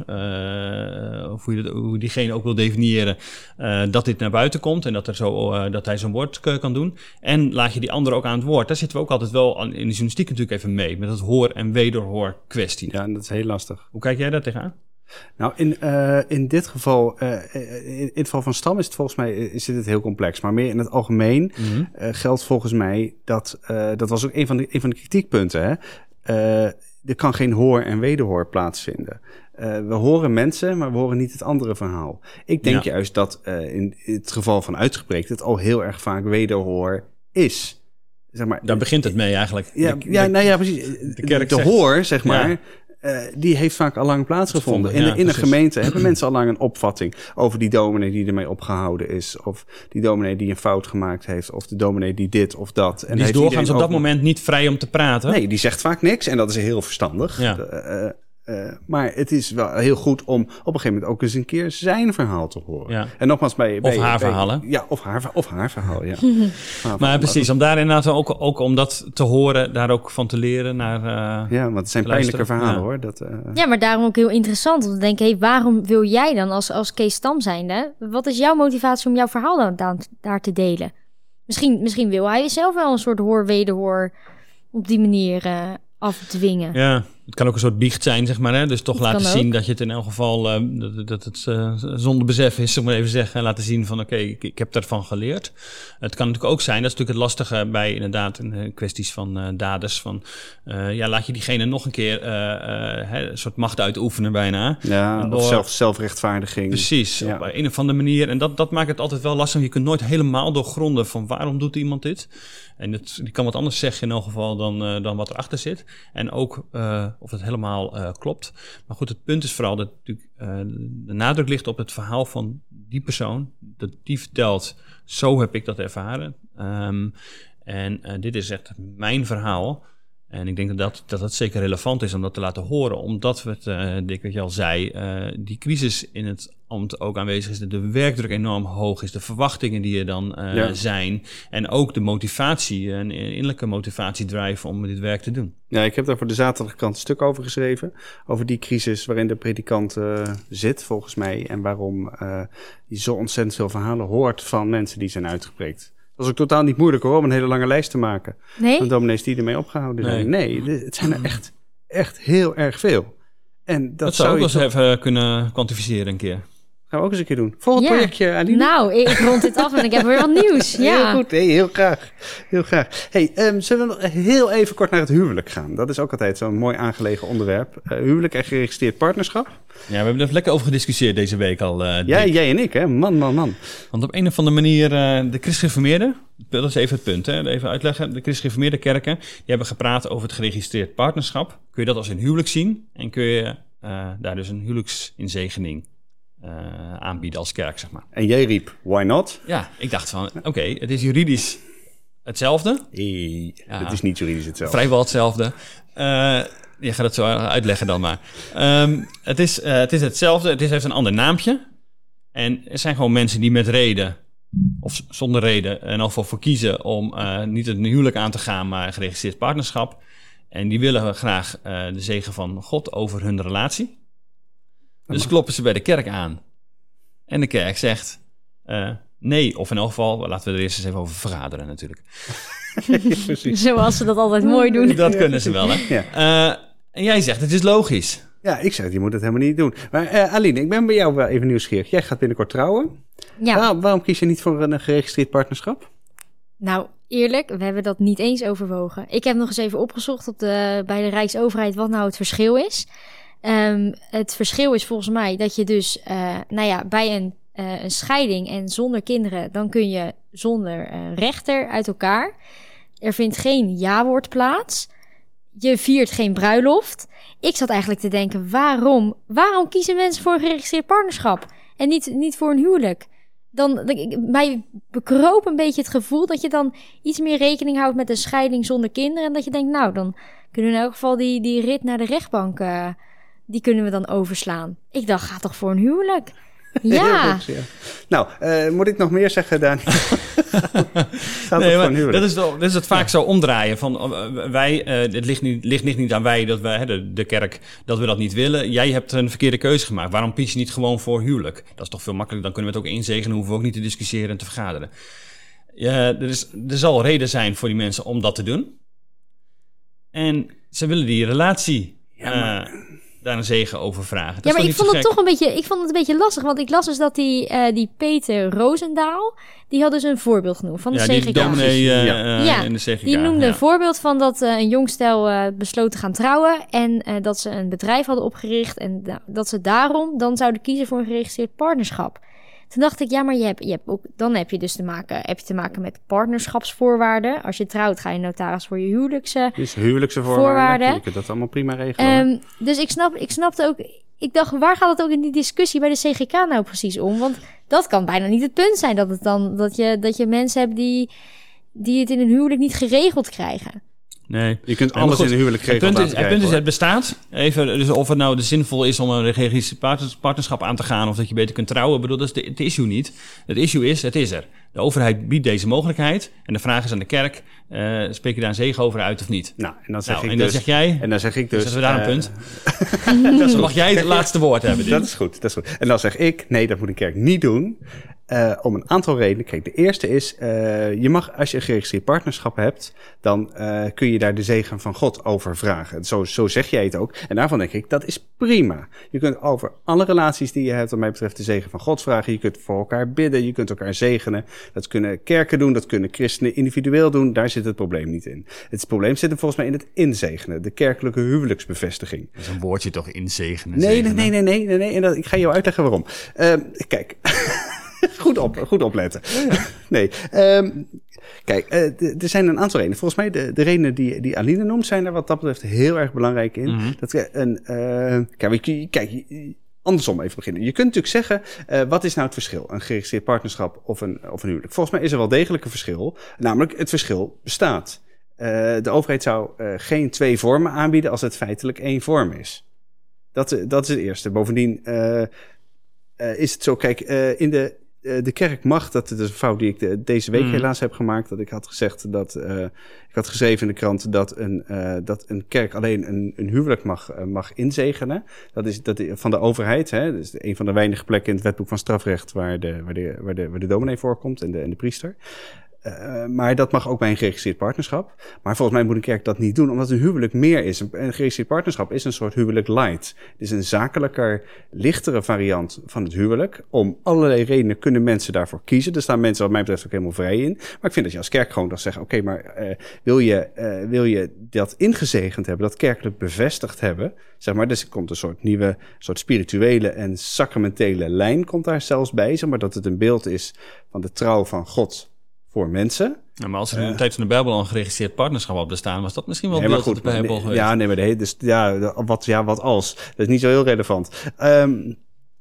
of hoe, je dat, hoe diegene ook wil definiëren, dat dit naar buiten komt en dat, er zo, dat hij zijn woord kan doen. En laat je die anderen ook aan het woord. Daar zitten we ook altijd wel aan, in de journalistiek natuurlijk even mee, met het hoor- en wederhoor kwestie. Ja, en dat is heel lastig. Hoe kijk jij daar tegenaan? Nou, in, eh, in dit geval, eh, in, in het geval van Stam is het volgens mij eh, zit het heel complex. Maar meer in het algemeen eh, geldt volgens mij dat, eh, dat was ook een van de, een van de kritiekpunten. Hè? Eh, er kan geen hoor en wederhoor plaatsvinden. eh, we horen mensen, maar we horen niet het andere verhaal. Ik denk Ja. juist dat eh, in het geval van uitgesproken het al heel erg vaak wederhoor is. Zeg maar, Daar begint het mee eigenlijk. ja, De- ja, nou ja, precies. De, de hoor, zeg maar, Ja. Eh, die heeft vaak al lang plaatsgevonden. Gevonden, In, ja, in een precies. gemeente hebben mensen al lang een opvatting over die dominee die ermee opgehouden is. Of die dominee die een fout gemaakt heeft. Of de dominee die dit of dat. En die is doorgaans op dat moment niet vrij om te praten. Nee, die zegt vaak niks en dat is heel verstandig. Ja. Eh, eh, maar het is wel heel goed om op een gegeven moment ook eens een keer zijn verhaal te horen. Ja. En nogmaals bij... bij haar bij- hè? Ja, of haar, of haar verhaal, ja. Maar- Maar precies, om daar inderdaad ook, ook om dat te horen, daar ook van te leren. Naar, eh, Ja, want het zijn pijnlijke luisteren. verhalen Ja. hoor. Dat, eh, Ja, maar daarom ook heel interessant om te denken... Hey, waarom wil jij dan als, als Kees Stam zijnde... wat is jouw motivatie om jouw verhaal dan daar, daar te delen? Misschien, misschien wil hij zelf wel een soort hoor-wederhoor... op die manier eh, afdwingen. Ja, het kan ook een soort biecht zijn, zeg maar. Hè? Dus toch Dat laten zien ook. dat je het in elk geval, eh, dat, dat het eh, zonder besef is, om maar even te zeggen. En laten zien van, oké, ik, ik heb daarvan geleerd. Het kan natuurlijk ook zijn, dat is natuurlijk het lastige bij inderdaad in, eh, kwesties van eh, daders. Van, eh, ja, laat je diegene nog een keer eh, eh, hè, een soort macht uitoefenen bijna. ja, of door- zelf, zelfrechtvaardiging. Precies, Ja. op een of andere manier. En dat, dat maakt het altijd wel lastig. Je kunt nooit helemaal doorgronden van waarom doet iemand dit. En het, die kan wat anders zeggen in elk geval dan, eh, dan wat erachter zit. En ook eh, of het helemaal eh, klopt. Maar goed, het punt is vooral dat natuurlijk, eh, de nadruk ligt op het verhaal van die persoon. Dat die vertelt, zo heb ik dat ervaren. Ehm, en eh, dit is echt mijn verhaal. En ik denk dat dat, dat dat zeker relevant is om dat te laten horen. Omdat we het, eh Dick, wat je al zei, eh, die crisis in het ambt ook aanwezig is. De werkdruk enorm hoog is. De verwachtingen die er dan eh, Ja. zijn. En ook de motivatie, een innerlijke motivatiedrive om dit werk te doen. Ja, ik heb daar voor de zaterdagkrant een stuk over geschreven. Over die crisis waarin de predikant zit, volgens mij. En waarom je zo ontzettend veel verhalen hoort van mensen die zijn uitgepreekt. Dat is ook totaal niet moeilijk hoor, om een hele lange lijst te maken. Nee? Van dominees die ermee opgehouden zijn. Nee, dit- het zijn er echt, echt heel erg veel. En dat, Dat, zou je wel eens even kunnen kwantificeren een keer. Gaan we ook eens een keer doen. Volgend Ja. projectje, Aline. Nou, ik, rond dit af en ik heb weer wat nieuws. Ja. Heel goed, nee, heel graag. Heel graag. Hey, ehm, zullen we nog heel even kort naar het huwelijk gaan? Dat is ook altijd zo'n mooi aangelegen onderwerp. Eh, huwelijk en geregistreerd partnerschap. Ja, we hebben er lekker over gediscussieerd deze week al. eh, Ja, jij en ik, hè? Man, man, man. Want op een of andere manier, eh, de christgereformeerden, dat is even het punt, hè, even uitleggen. De christgereformeerde kerken, die hebben gepraat over het geregistreerd partnerschap. Kun je dat als een huwelijk zien en kun je eh, daar dus een huwelijksinzegening eh, aanbieden als kerk, zeg maar. En jij riep, why not? Ja, ik dacht van, oké, het is juridisch hetzelfde, Ja. Het is niet juridisch hetzelfde. vrijwel hetzelfde. Eh, je gaat het zo uitleggen dan maar. Ehm, het, is, eh, het is hetzelfde, het is, heeft een ander naampje. En er zijn gewoon mensen die met reden, of zonder reden, er nog voor, voor kiezen om niet een huwelijk aan te gaan, maar een geregistreerd partnerschap. En die willen graag de zegen van God over hun relatie. Dus kloppen ze bij de kerk aan. En de kerk zegt eh, nee, of in elk geval, laten we er eerst eens even over vergaderen natuurlijk. Zoals ze dat altijd mooi doen. Dat kunnen ze wel, hè? Ja. Eh, en jij zegt, het is logisch. Ja, ik zeg, je moet het helemaal niet doen. Maar eh, Aline, ik ben bij jou wel even nieuwsgierig. Jij gaat binnenkort trouwen. Ja, Waarom, waarom kies je niet voor een geregistreerd partnerschap? nou eerlijk, we hebben dat niet eens overwogen. Ik heb nog eens even opgezocht op de, bij de Rijksoverheid wat nou het verschil is. Ehm, het verschil is volgens mij dat je dus, eh, nou ja, bij een, eh, een scheiding en zonder kinderen, dan kun je zonder eh, rechter uit elkaar. Er vindt geen ja-woord plaats. Je viert geen bruiloft. Ik zat eigenlijk te denken, waarom, waarom kiezen mensen voor een geregistreerd partnerschap en niet, niet voor een huwelijk? Dan, mij bekroop een beetje het gevoel dat je dan iets meer rekening houdt met een scheiding zonder kinderen. En dat je denkt, nou, dan kunnen we in elk geval die, die rit naar de rechtbank, die kunnen we dan overslaan. Ik dacht, ga toch voor een huwelijk? Ja, Heel goed, ja. Nou, eh, moet ik nog meer zeggen, Dani? Gaat Nee, het voor maar een huwelijk? dat is, dat is het vaak zo omdraaien. Van, eh, wij, eh, het ligt niet, ligt niet, niet aan wij, dat wij, hè, de, de kerk, dat we dat niet willen. Jij hebt een verkeerde keuze gemaakt. Waarom kies je niet gewoon voor huwelijk? Dat is toch veel makkelijker. Dan kunnen we het ook inzegenen. hoeven we ook niet te discussiëren en te vergaderen. Ja, er, is, er zal reden zijn voor die mensen om dat te doen. En ze willen die relatie Ja, maar- daar een zegen over vragen. Dat Ja, maar ik vond het gek? toch een beetje, ik vond het een beetje lastig. Want ik las dus dat die, eh, die Peter Roosendaal, die had dus een voorbeeld genoemd van de Ja, die dominee eh, Ja. eh, Ja, in de CGK. Die noemde ja. een voorbeeld van dat een jong stel eh, besloot te gaan trouwen. En eh, dat ze een bedrijf hadden opgericht. En da- dat ze daarom dan zouden kiezen voor een geregistreerd partnerschap. Toen dacht ik, ja, maar je hebt, je hebt ook, dan heb je dus te maken, heb je te maken met partnerschapsvoorwaarden. Als je trouwt, ga je notaris voor je huwelijks. eh, Dus huwelijkse voorwaarden. Voorwaarden. Je kunt dat allemaal prima regelen. Ehm, dus ik, snap, ik snapte ook. Ik dacht, waar gaat het ook in die discussie bij de CGK nou precies om? Want dat kan bijna niet het punt zijn dat, het dan, dat, je, dat je mensen hebt die, die het in een huwelijk niet geregeld krijgen. Nee. je kunt alles goed, in een huwelijk Het regelen. punt, is, het punt is, het bestaat. Even, dus of het nou zinvol is om een geregistreerd partners- partnerschap aan te gaan... of dat je beter kunt trouwen, ik bedoel, dat is de, het issue niet. Het issue is, het is er. De overheid biedt deze mogelijkheid. En de vraag is aan de kerk, eh, spreek je daar een zegen over uit of niet? Nou, en dan zeg Nou, ik en dus... dan zeg jij, En dan zeg ik dus... zetten we daar een eh, punt. Dan mag jij het laatste woord hebben. Dat is goed, dat is goed. En dan zeg ik, nee, dat moet een kerk niet doen. Eh, om een aantal redenen. Kijk, de eerste is, eh, je mag, als je een geregistreerd partnerschap hebt, dan eh, kun je daar de zegen van God over vragen. Zo, zo zeg jij het ook. En daarvan denk ik, dat is prima. Je kunt over alle relaties die je hebt, wat mij betreft, de zegen van God vragen. Je kunt voor elkaar bidden, je kunt elkaar zegenen. Dat kunnen kerken doen, dat kunnen christenen individueel doen. Daar zit het probleem niet in. Het probleem zit hem volgens mij in het inzegenen, de kerkelijke huwelijksbevestiging. Dat is een woordje toch inzegenen. Nee, nee, zegenen. nee, nee, nee, nee, nee. En dat, ik ga jou uitleggen waarom. Ehm, kijk, goed, op, goed opletten. Nee, ehm, kijk, eh, er zijn een aantal redenen. Volgens mij, de, de redenen die, die Aline noemt, zijn er wat dat betreft heel erg belangrijk in. Dat we een, eh, kijk, kijk, andersom even beginnen. Je kunt natuurlijk zeggen, eh, wat is nou het verschil? Een geregistreerd partnerschap of een, of een huwelijk? Volgens mij is er wel degelijk een verschil. Namelijk, het verschil bestaat. De overheid zou geen twee vormen aanbieden als het feitelijk één vorm is. Dat, dat is het eerste. Bovendien is het zo, kijk, in de, de kerk mag, dat is een fout die ik de- deze week Mm. helaas heb gemaakt, dat ik had gezegd dat, eh, ik had geschreven in de krant dat een, eh, dat een kerk alleen een, een huwelijk mag, eh, mag inzegenen. Dat is dat van de overheid, hè. Dat is een van de weinige plekken in het wetboek van strafrecht waar de, waar de, waar de, waar de dominee voorkomt en de, en de priester. Eh, maar dat mag ook bij een geregistreerd partnerschap. Maar volgens mij moet een kerk dat niet doen, omdat een huwelijk meer is. Een, geregistreerd partnerschap is een soort huwelijk light. Het is een zakelijker, lichtere variant van het huwelijk. Om allerlei redenen kunnen mensen daarvoor kiezen. Er staan mensen wat mij betreft ook helemaal vrij in. Maar ik vind dat je als kerk gewoon dan zegt, oké, maar eh, wil, je, eh, wil je dat ingezegend hebben, dat kerkelijk bevestigd hebben, zeg maar, dus er komt een soort nieuwe, soort spirituele en sacramentele lijn komt daar zelfs bij, zeg maar, dat het een beeld is van de trouw van God voor mensen. Ja, maar als er in de tijd van de Bijbel al een geregistreerd partnerschap had bestaan, was dat misschien wel Nee, beeld de Bijbel nee. Ja, nee, maar de, dus, ja, wat, ja, wat als? Dat is niet zo heel relevant. Ehm,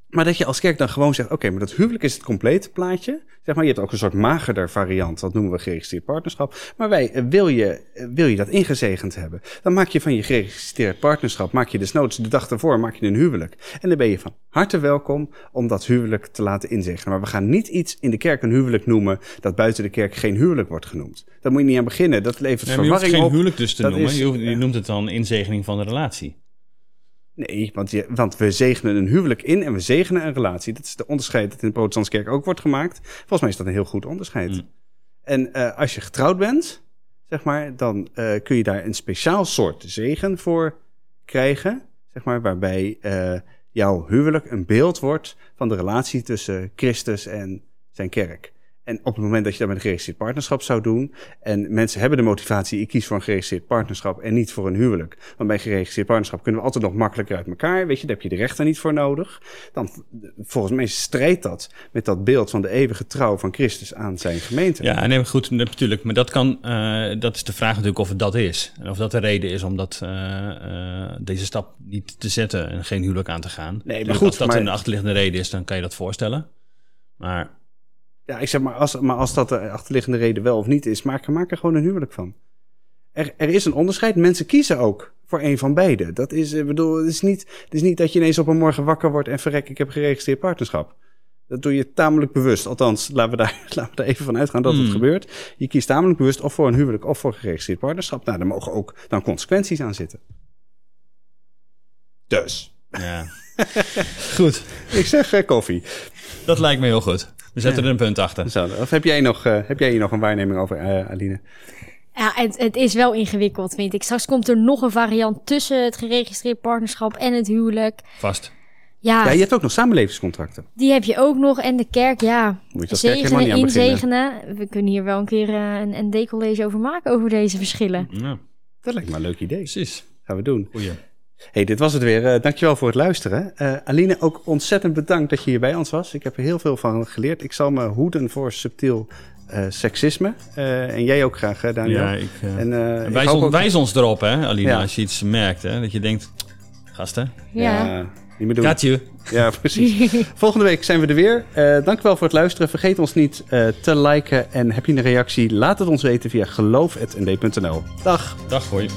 maar dat je als kerk dan gewoon zegt, oké, maar dat huwelijk is het complete plaatje. Zeg maar, je hebt ook een soort magerder variant, dat noemen we geregistreerd partnerschap. Maar wij, eh, wil je, eh, wil je dat ingezegend hebben, dan maak je van je geregistreerd partnerschap, maak je desnoods de dag ervoor, maak je een huwelijk. En dan ben je van harte welkom om dat huwelijk te laten inzegenen. Maar we gaan niet iets in de kerk een huwelijk noemen, dat buiten de kerk geen huwelijk wordt genoemd. Daar moet je niet aan beginnen, dat levert Nee, maar je hoeft verwarring geen op. huwelijk dus te Dat noemen. is- je, hoeft- je ja. noemt het dan inzegening van de relatie. Nee, want, je, want we zegenen een huwelijk in en we zegenen een relatie. Dat is de onderscheid dat in de protestantse kerk ook wordt gemaakt. Volgens mij is dat een heel goed onderscheid. Mm. En eh, als je getrouwd bent, zeg maar, dan eh, kun je daar een speciaal soort zegen voor krijgen. Zeg maar, waarbij eh, jouw huwelijk een beeld wordt van de relatie tussen Christus en zijn kerk. En op het moment dat je dat met een geregistreerd partnerschap zou doen, en mensen hebben de motivatie, ik kies voor een geregistreerd partnerschap en niet voor een huwelijk. Want bij een geregistreerd partnerschap kunnen we altijd nog makkelijker uit elkaar, weet je, daar heb je de rechter niet voor nodig. Dan, volgens mij strijdt dat met dat beeld van de eeuwige trouw van Christus aan zijn gemeente. Ja, nee, goed, natuurlijk. Maar dat, kan, eh, dat is de vraag natuurlijk of het dat is. En of dat de reden is om dat, eh, eh, deze stap niet te zetten en geen huwelijk aan te gaan. maar Tuurlijk, goed, als dat maar- een achterliggende reden is, dan kan je dat voorstellen. Maar Ja, ik zeg maar, als, maar als dat de achterliggende reden wel of niet is, maak, er- maak er gewoon een huwelijk van. Er, er is een onderscheid. Mensen kiezen ook voor een van beide. Dat is, ik bedoel, het is, niet, het is niet dat je ineens op een morgen wakker wordt en verrek, ik heb geregistreerd partnerschap. Dat doe je tamelijk bewust. Althans, laten we daar, laten we even van uitgaan dat het Hmm. gebeurt. Je kiest tamelijk bewust of voor een huwelijk of voor geregistreerd partnerschap. Nou, daar mogen ook dan consequenties aan zitten. Dus, ja. goed, ik zeg eh, koffie. dat lijkt me heel goed. We zetten er een punt achter. Zo, of heb jij, nog, eh, heb jij hier nog een waarneming over, eh, Aline? Ja, het, het is wel ingewikkeld, vind ik. Straks komt er nog een variant tussen het geregistreerd partnerschap en het huwelijk. Vast. Ja, Ja, je hebt ook nog samenlevingscontracten. die heb je ook nog. En de kerk, ja. Moet je kerk Zegenen, inzegenen. We kunnen hier wel een keer eh, een, een decollege over maken, over deze verschillen. Ja, Dat lijkt me een leuk idee. precies. Gaan we doen. Goeie. Hey, dit was het weer. Eh, dankjewel voor het luisteren. Eh, Aline, ook ontzettend bedankt dat je hier bij ons was. Ik heb er heel veel van geleerd. Ik zal me hoeden voor subtiel eh, seksisme. Eh, en jij ook graag, hè, Daniel. Ja, ik, En, eh, ik wijs, ook- wijs ons erop, hè, Alina, Ja. als je iets merkt. Hè, dat je denkt, gasten, Ja. Ja, niet meer doen. katje. Ja, precies. Volgende week zijn we er weer. Eh dankjewel voor het luisteren. Vergeet ons niet eh, te liken. En heb je een reactie? Laat het ons weten via geloof.nd.nl. Dag. Dag, hoi.